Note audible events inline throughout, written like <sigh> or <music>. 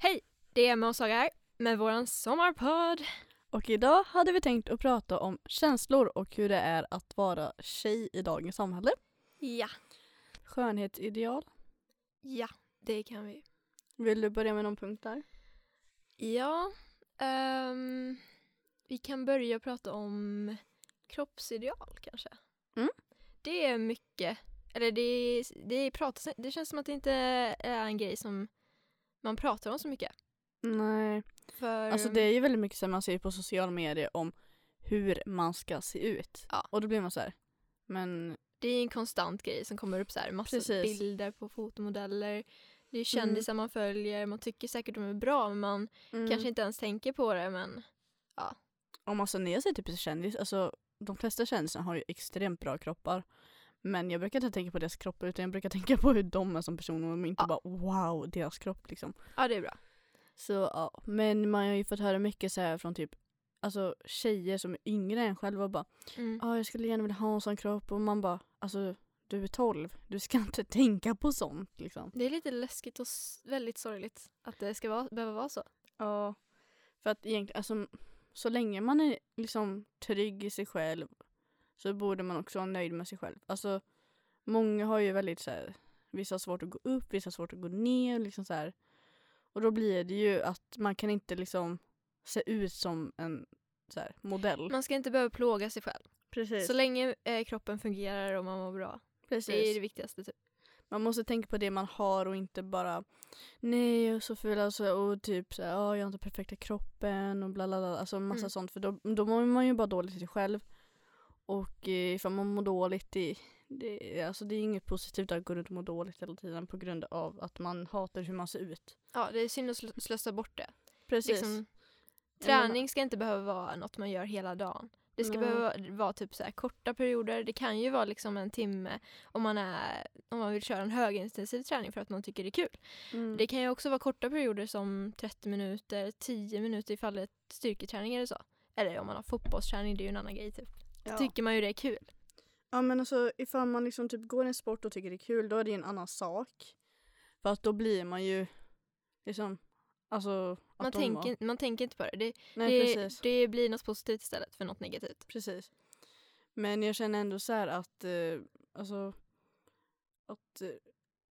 Hej! Det är Emma och Saga här med våran sommarpodd. Och idag hade vi tänkt att prata om känslor och hur det är att vara tjej i dagens samhälle. Ja. Skönhetsideal. Ja, det kan vi. Vill du börja med någon punkt där? Ja, ehm, vi kan börja prata om kroppsideal kanske. Mm. Det är mycket, eller det, det, pratas, det känns som att det inte är en grej som man pratar om så mycket. Nej. För, Alltså det är ju väldigt mycket som man ser på sociala medier om hur man ska se ut. Ja. Och då blir man så här. Men det är en konstant grej som kommer upp så här, massa Precis. bilder på fotomodeller. Det är kändisar man följer, man tycker säkert de är bra men man mm. kanske inte ens tänker på det men om alltså när jag ser typ kändis, alltså de flesta kändisar har ju extremt bra kroppar. Men jag brukar inte tänka på deras kroppar utan jag brukar <laughs> tänka på hur de är som personer och inte Ja. bara wow, deras kropp liksom. ja det är bra. Så ja, men man har ju fått höra mycket så från typ Alltså tjejer som är yngre än själva och bara Mm. Ja jag skulle gärna vilja ha en sån kropp och man bara Alltså du är 12, du ska <laughs> inte tänka på sånt liksom. Det är lite läskigt och väldigt sorgligt att det ska vara, behöva vara så. Ja. För att egentligen, alltså så länge man är liksom trygg i sig själv så borde man också vara nöjd med sig själv. Alltså många har ju väldigt så här, vissa har svårt att gå upp, vissa har svårt att gå ner liksom så här. Och då blir det ju att man kan inte liksom se ut som en så här, modell. Man ska inte behöva plåga sig själv. Precis. Så länge eh, kroppen fungerar och man mår bra. Precis. Det är det viktigaste typ. Man måste tänka på det man har och inte bara nej jag är så ful alltså, och typ så här, "Ja, jag har inte perfekta kroppen och bla bla bla. Alltså massa Mm. sånt för då, då mår man ju bara dåligt i sig själv. Och eh, ifall man mår dåligt det, det, alltså, det är inget positivt att gå runt och må dåligt hela tiden på grund av att man hatar hur man ser ut. Ja, det är synd att sl- slösa bort det. Precis. Liksom, träning ska inte behöva vara något man gör hela dagen. Det ska Nej. behöva vara typ så korta perioder. Det kan ju vara liksom en timme om man, är, om man vill köra en högintensiv träning för att man tycker det är kul. Mm. Det kan ju också vara korta perioder som 30 minuter, 10 minuter ifall det är styrketräning eller så. Eller om man har fotbollsträning, det är ju en annan grej typ. Då ja. tycker man ju det är kul. Ja men alltså ifall man liksom typ går en sport och tycker det är kul då är det en annan sak. För att då blir man ju liksom Alltså Man, tänker, man tänker inte på det. Det, Nej det, det blir något positivt istället för något negativt. Precis. Men jag känner ändå så här att, eh, alltså, att eh,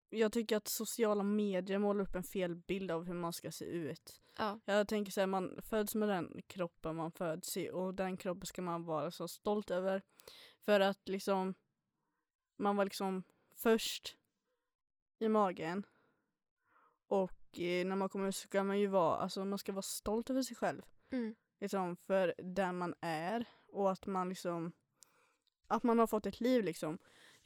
jag tycker att sociala medier målar upp en fel bild av hur man ska se ut. Ja. Jag tänker så här, man föds med den kroppen man föds i och den kroppen ska man vara så stolt över. För att liksom, man var liksom först i magen och eh, när man kommer ut ska man ju vara, alltså man ska vara stolt över sig själv Mm. liksom för den man är och att man liksom att man har fått ett liv liksom.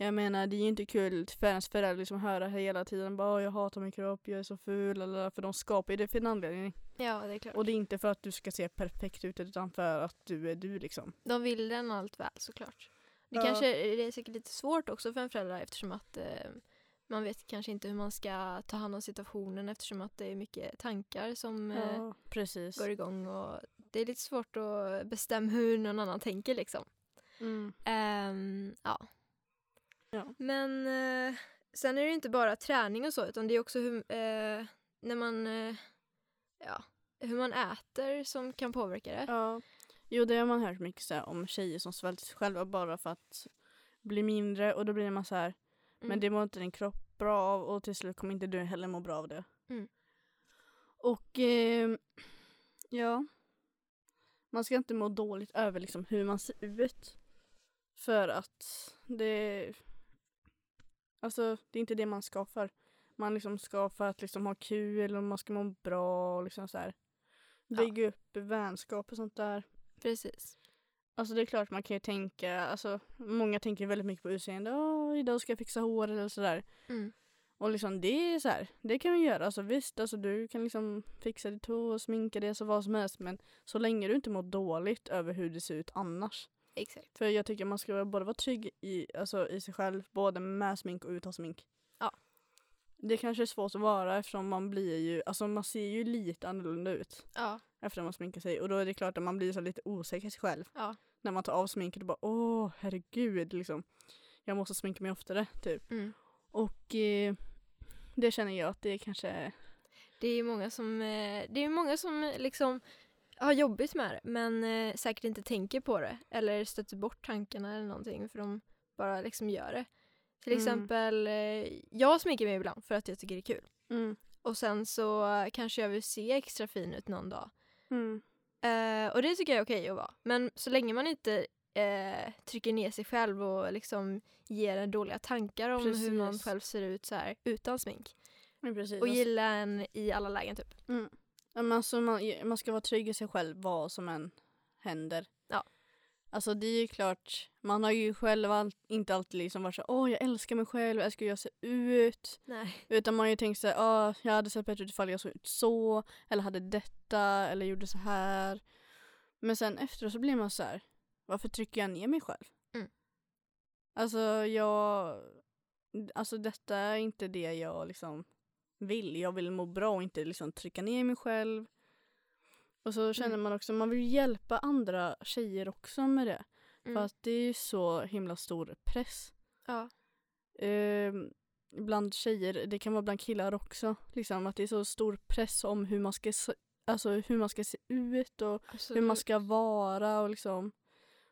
Jag menar det är ju inte kul för ens föräldrar liksom höra hela tiden bara "Åh, jag hatar min kropp, jag är så ful eller för de skapar ju det för en anledning. ja, det är klart. Och det är inte för att du ska se perfekt ut utan för att du är du liksom. De vill den allt väl såklart. Det Ja. kanske det är säkert lite svårt också för en förälder eftersom att eh, man vet kanske inte hur man ska ta hand om situationen eftersom att det är mycket tankar som eh, Ja, precis. går igång och det är lite svårt att bestämma hur någon annan tänker liksom. Mm. Ehm, ja. Ja. Men eh, sen är det inte bara träning och så utan det är också hur, eh, när man, eh, ja, hur man äter som kan påverka det. Ja. Jo det har man hört mycket så här, om tjejer som svälter sig själva bara för att bli mindre och då blir man så här Mm. Men det mår inte din kropp bra av och till slut kommer inte du heller må bra av det. Mm. Och eh, ja, man ska inte må dåligt över liksom hur man ser ut. För att det, alltså det är inte det man ska för. Man liksom ska för att liksom ha kul och man ska må bra och liksom så här. Ja. Bygga upp vänskap och sånt där. Precis. Alltså det är klart man kan ju tänka, alltså många tänker väldigt mycket på utseende. Åh, idag ska jag fixa håret eller sådär. Mm. Och liksom det är så här, det kan vi göra. Alltså visst, alltså du kan liksom fixa ditt hår och sminka det så vad som helst. Men så länge du inte mår dåligt över hur det ser ut annars. Exakt. För jag tycker man ska både vara trygg i, alltså, i sig själv, både med smink och utan smink. Ja. Det kanske är svårt att vara eftersom man blir ju, alltså man ser ju lite annorlunda ut Ja. efter att man sminkar sig. Och då är det klart att man blir så lite osäker i sig själv. Ja. När man tar av sminket och bara åh herregud liksom. Jag måste sminka mig oftare typ. Mm. Och eh, det känner jag att det kanske Det är många som, eh, det är många som liksom har jobbigt med det men eh, säkert inte tänker på det eller stöter bort tankarna eller någonting för de bara liksom gör det. Till Mm. exempel, eh, jag sminkar mig ibland för att jag tycker det är kul. Mm. Och sen så kanske jag vill se extra fin ut någon dag. Mm. Eh, och det tycker jag är okej att vara. Men så länge man inte eh, trycker ner sig själv och liksom ger en dåliga tankar om hur man Precis. själv ser ut så här utan smink. Precis. Och gilla en i alla lägen typ. Mm. Men alltså man, man ska vara trygg i sig själv vad som än händer. Ja. Alltså det är ju klart, man har ju själv all, inte alltid liksom varit så åh jag älskar mig själv, jag älskar hur jag ser ut. Nej. Utan man har ju tänkt sig, åh jag hade sett bättre ut ifall jag såg ut så, eller hade detta, eller gjorde så här. Men sen efteråt så blir man så här, varför trycker jag ner mig själv? Mm. Alltså jag, alltså detta är inte det jag liksom vill. Jag vill må bra och inte liksom trycka ner mig själv. Och så känner Mm. man också, man vill hjälpa andra tjejer också med det. Mm. För att det är ju så himla stor press. Ja. Ehm, bland tjejer, det kan vara bland killar också. Liksom att det är så stor press om hur man ska alltså hur man ska se ut och hur man ska vara och liksom.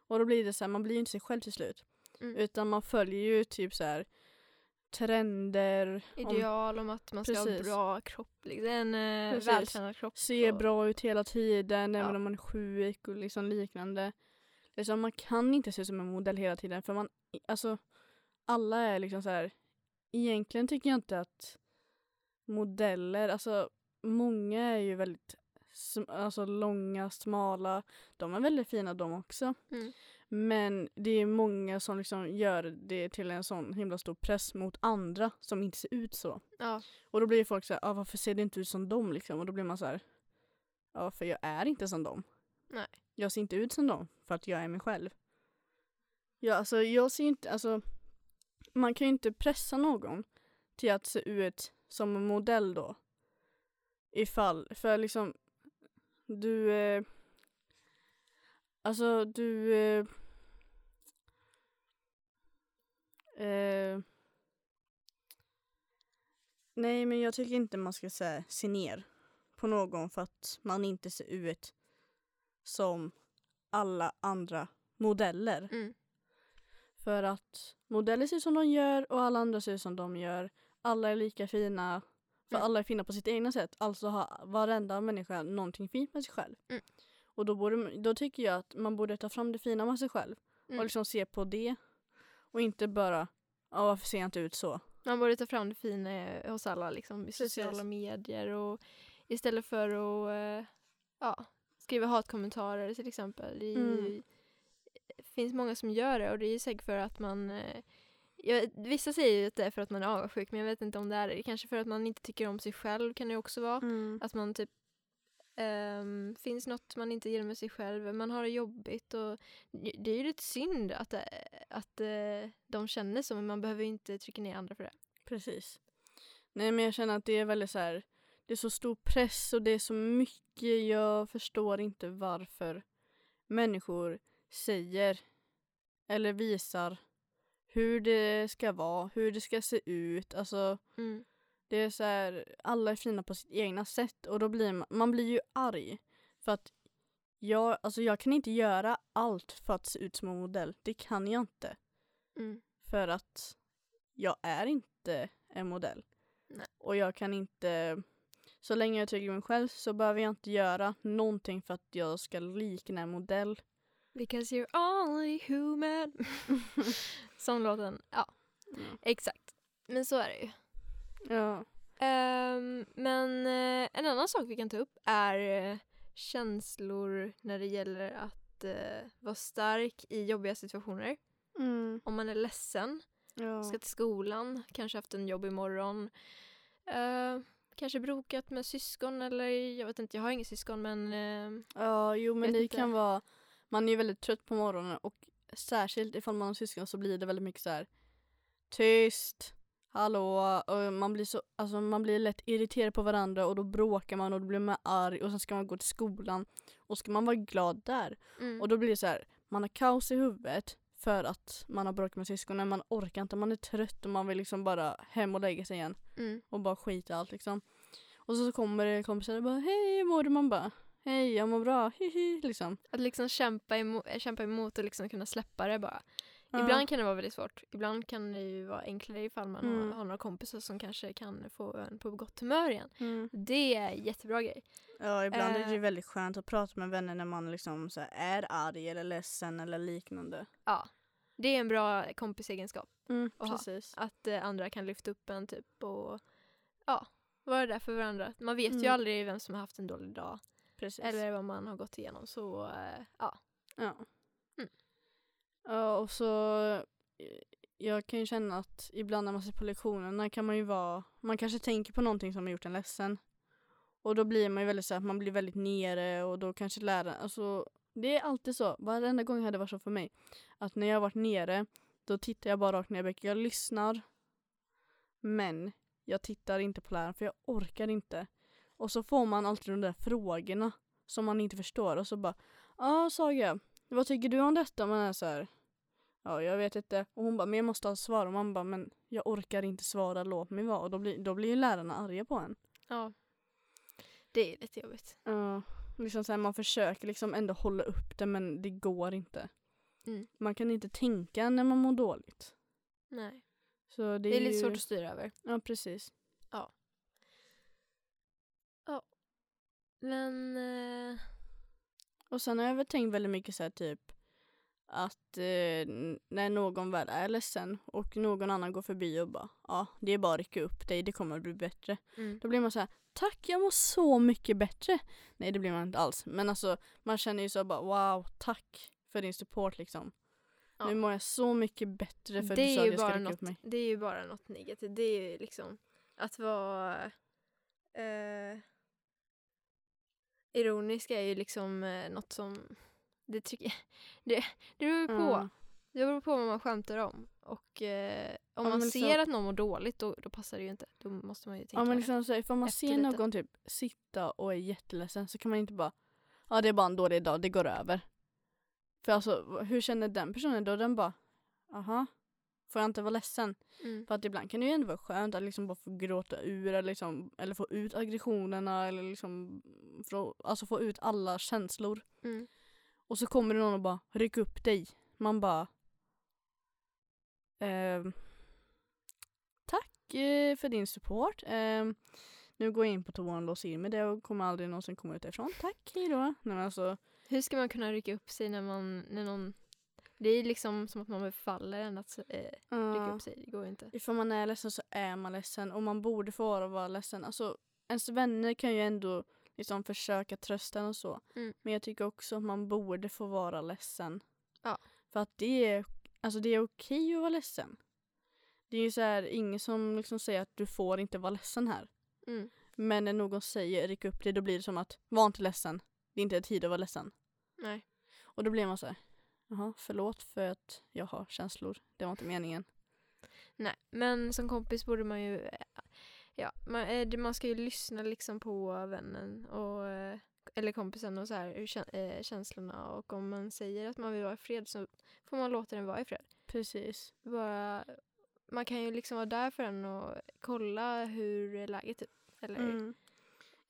Och då blir det så här, man blir ju inte sig själv till slut. Mm. Utan man följer ju typ så här trender. Ideal om att man ska ha Precis. bra kropp. Liksom. En eh, vältränad kropp. Se och- bra ut hela tiden även Ja. om man är sjuk och liksom liknande. Liksom, man kan inte se ut som en modell hela tiden för man, alltså alla är liksom så här. Egentligen tycker jag inte att modeller, alltså många är ju väldigt alltså, långa, smala. De är väldigt fina de också. Mm. Men det är många som liksom gör det till en sån himla stor press mot andra som inte ser ut så. Ja. Och då blir folk så här, ah, varför ser det inte ut som dem liksom? Och då blir man så här, ja för jag är inte som dem. Nej. Jag ser inte ut som dem för att jag är mig själv. Ja, alltså jag ser inte, alltså man kan ju inte pressa någon till att se ut som en modell då. Ifall, för liksom du, eh, alltså du, eh, eh, nej men jag tycker inte man ska säga se ner på någon för att man inte ser ut som alla andra modeller. Mm. För att modeller ser ut som de gör och alla andra ser ut som de gör. Alla är lika fina. För Mm. alla är fina på sitt egna sätt. Alltså har varenda människa någonting fint med sig själv. Mm. Och då, borde, då tycker jag att man borde ta fram det fina med sig själv. Mm. Och liksom se på det. Och inte bara, ja varför ser jag inte ut så? Man borde ta fram det fina eh, hos alla liksom, i Precis. sociala medier och istället för att eh, ja, skriva hatkommentarer till exempel. Det Mm. finns många som gör det och det är säkert för att man eh, jag, vissa säger att det är för att man är avundsjuk men jag vet inte om det är det. Kanske för att man inte tycker om sig själv kan det också vara. Att man typ ehm, finns något man inte gillar med sig själv, man har det jobbigt och det är ju lite synd att, eh, att eh, de känner så men man behöver ju inte trycka ner andra för det. Precis. Nej men jag känner att det är väldigt så här. Det är så stor press och det är så mycket. Jag förstår inte varför människor säger eller visar hur det ska vara, hur det ska se ut. Alltså Mm. Det är så här, alla är fina på sitt egna sätt och då blir man, man blir ju arg. För att jag, alltså jag kan inte göra allt för att se ut som en modell. Det kan jag inte. Mm. För att jag är inte en modell. Nej. Och jag kan inte, så länge jag tycker mig själv så behöver jag inte göra någonting för att jag ska likna en modell. Because you're only human. <laughs> Som låten, ja exakt. Men så är det ju. Ja. Ehm, men eh, en annan sak vi kan ta upp är eh, känslor när det gäller att eh, vara stark i jobbiga situationer. Mm. Om man är ledsen, Ja. ska till skolan, kanske haft en jobbig morgon. Eh, kanske bråkat med syskon eller jag vet inte, jag har inga syskon men ja, jo men det inte. kan vara, man är ju väldigt trött på morgonen och särskilt ifall man har syskon så blir det väldigt mycket så här tyst, hallå, man blir så, alltså man blir lätt irriterad på varandra och då bråkar man och då blir man arg och sen ska man gå till skolan och ska man vara glad där mm, Och då blir det så här, man har kaos i huvudet för att man har bråkat med syskonen, man orkar inte, man är trött och man vill liksom bara hem och lägga sig igen mm, och bara skita i allt liksom. Och så kommer det kompisar och bara hej hur mår du? Man bara hej jag mår bra, <laughs> hihi liksom. Att liksom kämpa emot, kämpa emot och liksom kunna släppa det bara. Ja. Ibland kan det vara väldigt svårt. Ibland kan det ju vara enklare ifall man Mm. har, några kompisar som kanske kan få en på gott humör igen. Mm. Det är en jättebra grej. Ja ibland är det ju Eh. väldigt skönt att prata med vänner när man liksom så är arg eller ledsen eller liknande. Ja. Det är en bra kompisegenskap. Mm, Aha. precis. Att eh, andra kan lyfta upp en typ och ja, vara där för varandra. Man vet ju Mm. aldrig vem som har haft en dålig dag. precis. Eller vad man har gått igenom. Så eh, ja. Ja. Ja och så eh, jag kan ju känna att ibland när man ser på lektionerna kan man ju vara, man kanske tänker på någonting som har gjort en ledsen. Och då blir man ju väldigt så att man blir väldigt nere och då kanske läraren, alltså det är alltid så, varenda gång har det varit så för mig. Att när jag har varit nere, då tittar jag bara rakt ner i bänken. Jag lyssnar, men jag tittar inte på läraren för jag orkar inte. Och så får man alltid de där frågorna som man inte förstår och så bara, ja ah, Saga, vad tycker du om detta? Man är så här, ja jag vet inte. Och hon bara, men jag måste ha svar. Och man bara, men jag orkar inte svara, låt mig vara. Och då blir, då blir ju lärarna arga på en. ja. Det är lite jobbigt. Ja, liksom så här, man försöker liksom ändå hålla upp det men det går inte. Mm. Man kan inte tänka när man mår dåligt. Nej. Så det, Det är lite ju... svårt att styra över. Ja, precis. Men eh, Och sen har jag väl tänkt väldigt mycket så här typ att eh, när någon väl är ledsen och någon annan går förbi och bara ja, det är bara att rycka upp dig, det kommer att bli bättre. mm. Då blir man så här, tack jag mår så mycket bättre. Nej det blir man inte alls. Men alltså man känner ju så bara wow, tack för din support liksom. Ja. Nu mår jag så mycket bättre för det, du sa att jag ska rycka något, upp mig. det är ju bara något negativt. Det är ju liksom att vara eh, ironisk är ju liksom eh, något som det tycker <laughs> det, det beror på. Ja. Det beror på vad man skämtar om. Och eh, om Ja, man men ser liksom- att någon mår dåligt då, då passar det ju inte. Då måste man ju tänka Ja men liksom så ifall man ser lite. någon typ sitta och är jätteledsen så kan man inte bara ja det är bara en dålig dag, det går över. För alltså hur känner den personen då? Den bara aha, får jag inte vara ledsen? Mm. För att ibland kan det ju ändå vara skönt att liksom bara få gråta ur eller, liksom, eller få ut aggressionerna eller liksom få, alltså få ut alla känslor. Mm. Och så kommer det någon och bara ryck upp dig. Man bara ehm, Tack eh, för din support. Ehm, nu går jag in på toan och låser in mig det och kommer aldrig någonsin komma ut därifrån. Tack, hejdå. Nej, men alltså, Hur ska man kunna rycka upp sig när man, när någon det är liksom som att man befaller en att eh, rycka upp sig. Det går inte. Ifall man är ledsen så är man ledsen och man borde få vara, vara ledsen. Alltså, ens vänner kan ju ändå liksom försöka trösta och så. Mm. Men jag tycker också att man borde få vara ledsen. Ja. För att det är, alltså det är okej att vara ledsen. Det är ju så här, ingen som liksom säger att du får inte vara ledsen här. Mm. Men när någon säger ryck upp dig då blir det som att var inte ledsen. Det är inte tid att vara ledsen. Nej. Och då blir man så här, jaha förlåt för att jag har känslor. Det var inte meningen. Nej, men som kompis borde man ju, ja, man, eh, man ska ju lyssna liksom på vännen och, eh, eller kompisen och så här, hur eh, känslorna och om man säger att man vill vara i fred så får man låta den vara i fred. Precis. Bara, man kan ju liksom vara där för den och kolla hur är läget typ. Eller, Mm.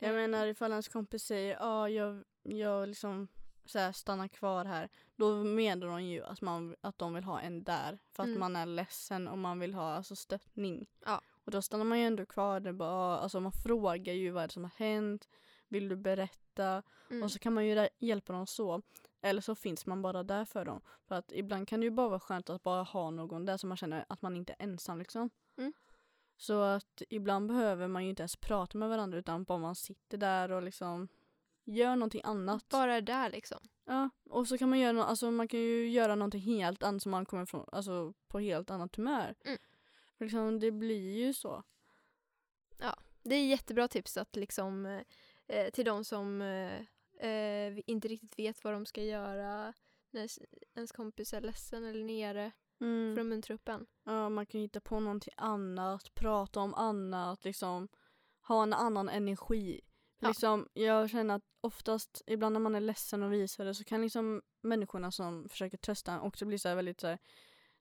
Jag menar ifall ens kompis säger ja jag, jag liksom så här, stannar kvar här. Då menar de ju att, man, att de vill ha en där. För att Mm. man är ledsen och man vill ha alltså, stöttning. Ja. Och då stannar man ju ändå kvar. Det bara, alltså, man frågar ju vad som har hänt. Vill du berätta? mm, Och så kan man ju hjälpa dem så. Eller så finns man bara där för dem. För att ibland kan det ju bara vara skönt att bara ha någon där så man känner att man inte är ensam liksom. Mm. Så att ibland behöver man ju inte ens prata med varandra utan bara man sitter där och liksom gör någonting annat. bara där liksom. Ja, och så kan man göra, no- alltså man kan ju göra någonting helt annat som man kommer från, alltså på helt annat humör. Mm. Liksom det blir ju så. Det är jättebra tips att liksom eh, eh, till de som eh, eh, inte riktigt vet vad de ska göra när ens kompis är ledsen eller nere Mm. för att muntra upp en. Ja, man kan hitta på någonting annat, prata om annat, liksom ha en annan energi. Ja. Liksom, jag känner att oftast, ibland när man är ledsen och visar det så kan liksom människorna som försöker trösta en också bli så här väldigt så här,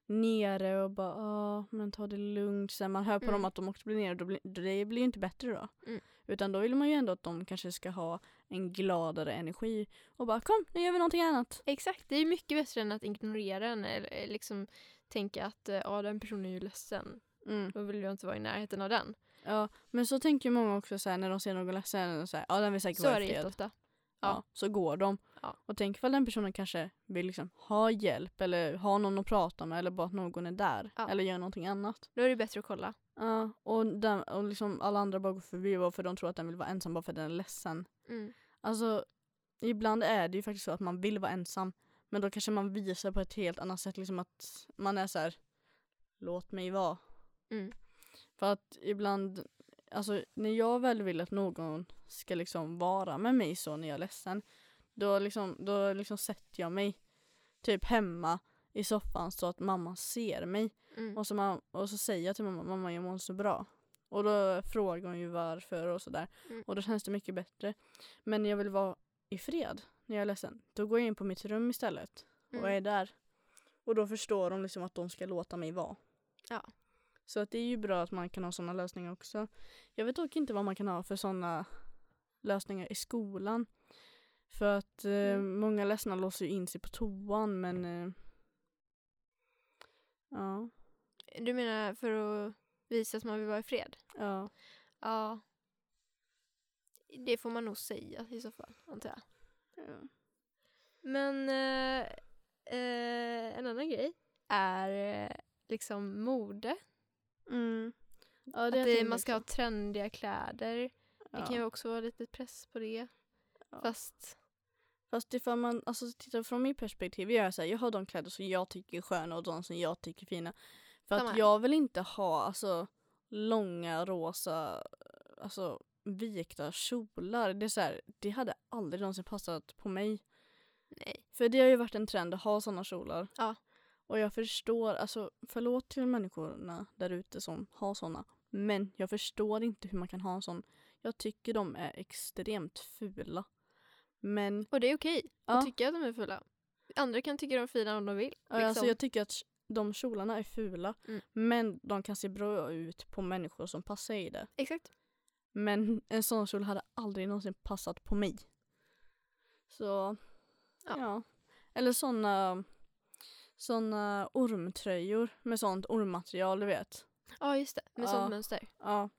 nere och bara ja men ta det lugnt. Här, man hör på Mm. dem att de också blir nere då blir, det blir ju inte bättre då. Mm. Utan då vill man ju ändå att de kanske ska ha en gladare energi och bara kom nu gör vi någonting annat. Exakt, det är mycket bättre än att ignorera den eller liksom tänka att eh, ja, den personen är ju ledsen. Mm. Då vill jag inte vara i närheten av den. Ja, men så tänker många också så här, när de ser någon ledsen, så här, den vill säkert Så vara är det jätteofta. Ja. Så går de. Ja. Och tänk ifall den personen kanske vill liksom ha hjälp eller ha någon att prata med eller bara att någon är där. Ja. Eller gör någonting annat. Då är det bättre att kolla. Ja, och, den, och liksom alla andra bara går förbi bara för de tror att den vill vara ensam bara för att den är ledsen. Mm. Alltså ibland är det ju faktiskt så att man vill vara ensam. Men då kanske man visar på ett helt annat sätt liksom att man är så här. låt mig vara. Mm. För att ibland, alltså när jag väl vill att någon ska liksom vara med mig så när jag är ledsen. Då liksom, då liksom sätter jag mig typ hemma i soffan så att mamma ser mig. Mm. Och så, man, och så säger jag till mamma, mamma jag mår så bra. Och då frågar hon ju varför och sådär. Mm. Och då känns det mycket bättre. Men när jag vill vara i fred, när jag är ledsen, då går jag in på mitt rum istället. Och Mm. är där. Och då förstår de liksom att de ska låta mig vara. Ja. Så att det är ju bra att man kan ha sådana lösningar också. Jag vet dock inte vad man kan ha för sådana lösningar i skolan. För att eh, Mm. många ledsna låser ju in sig på toan men eh, ja, Du menar för att visa att man vill vara i fred? ja. Ja. Det får man nog säga i så fall, antar jag. ja. Men eh, eh, en annan grej är eh, liksom mode. Mm. Ja, att det det, tänker man ska ha också. trendiga kläder. Det kan ju också vara lite press på det. Fast, Fast ifall man, alltså titta från mitt perspektiv, jag är så här, jag har de kläder som jag tycker är sköna och de som jag tycker är fina. För Samma att jag vill inte ha alltså långa rosa, alltså vikta kjolar. Det är så här, det hade aldrig någonsin passat på mig. nej. För det har ju varit en trend att ha sådana kjolar. Ja. Och jag förstår, alltså förlåt till människorna där ute som har sådana. Men jag förstår inte hur man kan ha en sån. Jag tycker de är extremt fula. Men Och det är okej Ja. att tycka att de är fulla. Andra kan tycka de är fina om de vill. Alltså liksom. jag tycker att de kjolarna är fula. Mm. Men de kan se bra ut på människor som passar i det. Exakt. Men en sån kjol hade aldrig någonsin passat på mig. Så, ja. Ja. Eller såna, såna ormtröjor med sånt ormmaterial, du vet. Ja, just det. Med Ja. sånt mönster. Ja.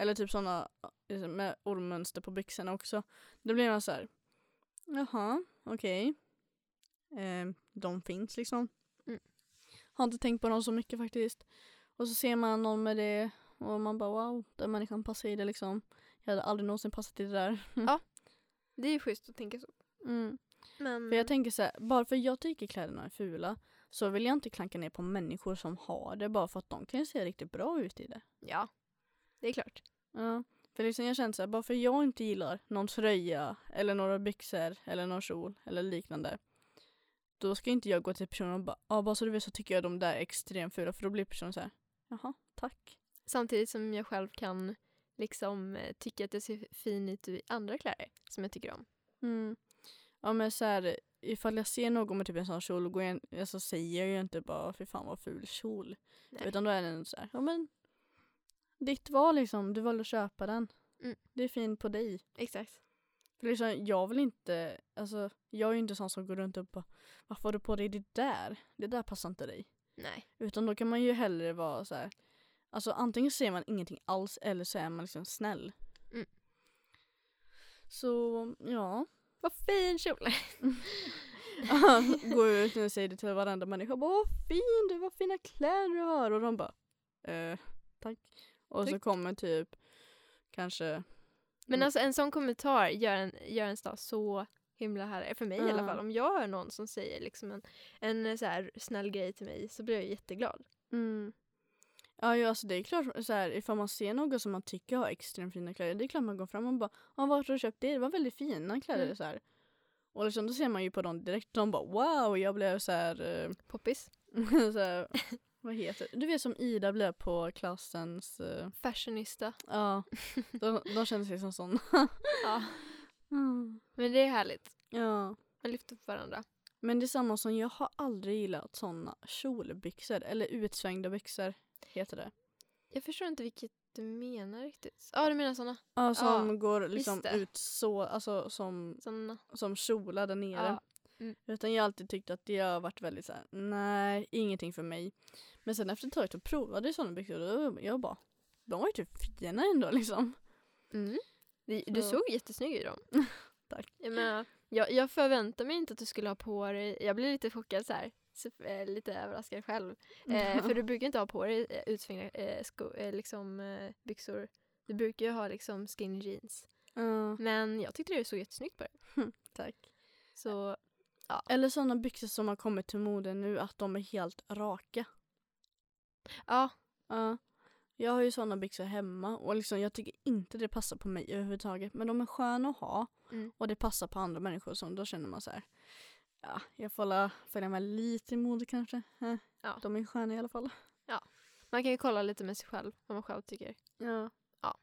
Eller typ såna liksom, med ormmönster på byxorna också. Då blir man så här. jaha, okej. Eh, de finns liksom. Mm. Har inte tänkt på dem så mycket faktiskt. Och så ser man någon med det och man bara wow, den människan passar i det liksom. Jag hade aldrig någonsin passat i det där. <laughs> Det är ju schysst att tänka så. Mm. Men För jag tänker så här, bara för jag tycker kläderna är fula så vill jag inte klanka ner på människor som har det bara för att de kan ju se riktigt bra ut i det. ja, det är klart. Ja, för liksom jag känner så här, bara för jag inte gillar någon tröja eller några byxor eller någon kjol eller liknande. Då ska inte jag gå till personen och bara, ja bara så du vet så tycker jag de där är extremt fula för då blir personen så här, jaha, tack. Samtidigt som jag själv kan liksom eh, tycka att det ser fin ut i andra kläder som jag tycker om. Mm. Ja men så här, ifall jag ser någon med typ en sån kjol, går jag, alltså, säger jag ju inte bara fy fan vad ful kjol. Nej. Utan då är den så här, ja men ditt val liksom, du valde att köpa den. Mm. Det är fint på dig. Exakt. För liksom, jag vill inte, alltså jag är ju inte sån som går runt och bara varför har du på dig det där? Det där passar inte dig. Nej. Utan då kan man ju hellre vara så här. Alltså antingen säger man ingenting alls eller så är man liksom snäll. Mm. Så ja. Vad fin kjol! <laughs> Gå ut nu och säger det till varenda människa. Bara, vad fin du, vad fina kläder du har. Och de bara, eh, tack. Och så kommer typ kanske Men alltså en sån kommentar gör, en, gör ens dag så himla härlig. För mig i alla Ja. fall. Om jag hör någon som säger liksom en, en eh, så här snäll grej till mig så blir jag jätteglad. Mm. Ja, ju, alltså det är klart, så här, ifall man ser någon som man tycker har extremt fina kläder, det är klart man går fram och bara ah, “Vart har du köpt det? Det var väldigt fina kläder”. Mm. Så här. Och liksom, då ser man ju på dem direkt, de bara “Wow!” jag blev så här, eh, Poppis. <laughs> så här vad heter det? Du vet som Ida blev på klassens, eh, Fashionista. ja, de, de känner sig som sån. <laughs> Ja. <laughs> Mm. Men det är härligt. Ja. Man lyfter upp varandra. Men det är samma som, jag har aldrig gillat såna kjolbyxor, eller utsvängda byxor, heter det. Jag förstår inte vilket du menar riktigt. Ja, du menar såna. Ja, som Ja, går liksom ut så, alltså som, såna. som kjolar där nere. Mm. Utan jag har alltid tyckt att det har varit väldigt så här: nej, ingenting för mig. Men sen efter ett tag så provade jag sådana byxor och jag bara, de var ju typ fina ändå liksom. Mm. Du, du Så- såg jättesnygg ut i dem. <laughs> Tack. Jag, menar, jag, jag förväntar mig inte att du skulle ha på dig, jag blir lite chockad så här. Så, eh, lite överraskad själv. Eh, för du <laughs> brukar inte ha på dig eh, utsvängda eh, sko, eh, liksom, eh, byxor. Du brukar ju ha liksom skinny jeans. Ja, Men jag tyckte det såg jättesnyggt på dig. <laughs> tack. Så Eller sådana byxor som har kommit till mode nu, att de är helt raka. ja, Ja. Jag har ju sådana byxor hemma och liksom, jag tycker inte det passar på mig överhuvudtaget. Men de är sköna att ha Mm. och det passar på andra människor. Så då känner man så här. Ja, jag får la följa med lite i mode kanske. Ja. De är sköna i alla fall. man kan ju kolla lite med sig själv vad man själv tycker. Ja. Ja.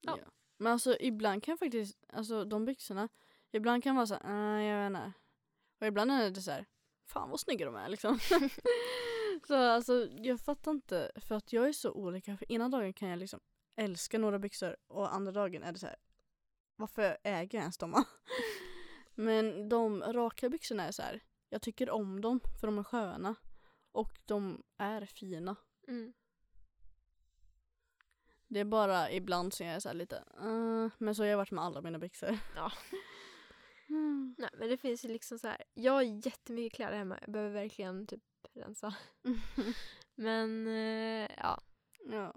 ja. Ja. Men alltså ibland kan jag faktiskt, alltså de byxorna, ibland kan vara så här, äh, jag vet inte. Och ibland är det så här, fan vad snygga de är liksom. <laughs> så alltså jag fattar inte, för att jag är så olika. För ena dagen kan jag liksom älska några byxor och andra dagen är det så här, varför äger jag ens dem? <laughs> Men de raka byxorna är så här, jag tycker om dem för de är sköna. Och de är fina. Mm. Det är bara ibland som jag är så här lite, uh, men så har jag varit med alla mina byxor. Ja. Mm. Nej men det finns ju liksom så här. jag har jättemycket kläder hemma. Jag behöver verkligen typ rensa. <laughs> Men eh, ja. ja.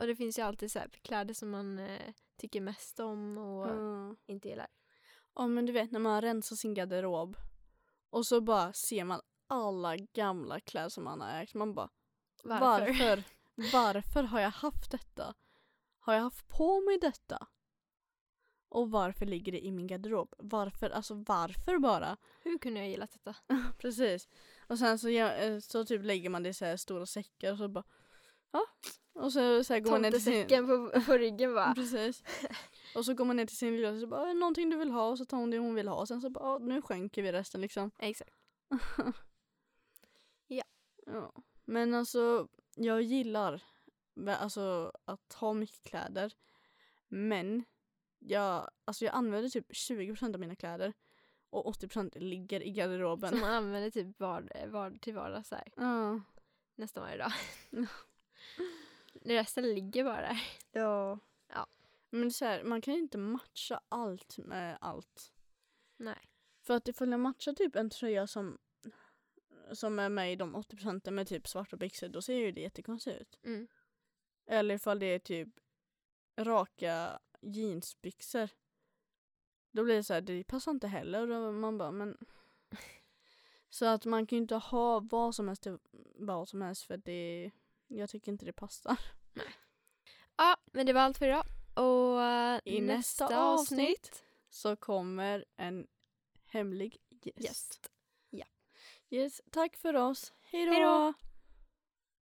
Och det finns ju alltid så här kläder som man eh, tycker mest om och Ja. inte gillar. Ja men du vet när man rensar sin garderob och så bara ser man alla gamla kläder som man har ägt. Man bara Varför? varför? <laughs> Varför har jag haft detta? Har jag haft på mig detta? Och varför ligger det i min garderob? Varför? Alltså varför bara? Hur kunde jag gilla detta? <laughs> Precis. Och sen så, gör- eh, så typ lägger man det i så här stora säckar och så bara ja. Och så, så här går man ner till sin... På, på ryggen bara. <laughs> Precis. Och så går man ner till sin lilla och så bara "Är det någonting du vill ha och så tar hon det hon vill ha och sen så bara "Ja, nu skänker vi resten liksom. <laughs> Exakt. Ja. Men alltså jag gillar alltså, att ha mycket kläder. Men jag, alltså, jag använder typ 20% av mina kläder och 80% ligger i garderoben. Som man använder typ var, var, till vardags så här, Ja. nästan varje dag. <laughs> Resten ligger bara där. ja. Ja. Men så här, man kan ju inte matcha allt med allt. Nej. För att ifall jag matchar typ en tröja som, som är med i de 80% med typ svarta byxor då ser ju det jättekonstigt ut. Mm. Eller ifall det är typ raka jeansbyxor. Då blir det så här, det passar inte heller. Och då man bara, men... <laughs> Så att man kan ju inte ha vad som helst till vad som helst för det, jag tycker inte det passar. Ja, men det var allt för idag. Och eh, I nästa avsnitt så kommer en hemlig gäst. Gäst. Ja. Yes, tack för oss. Hej då!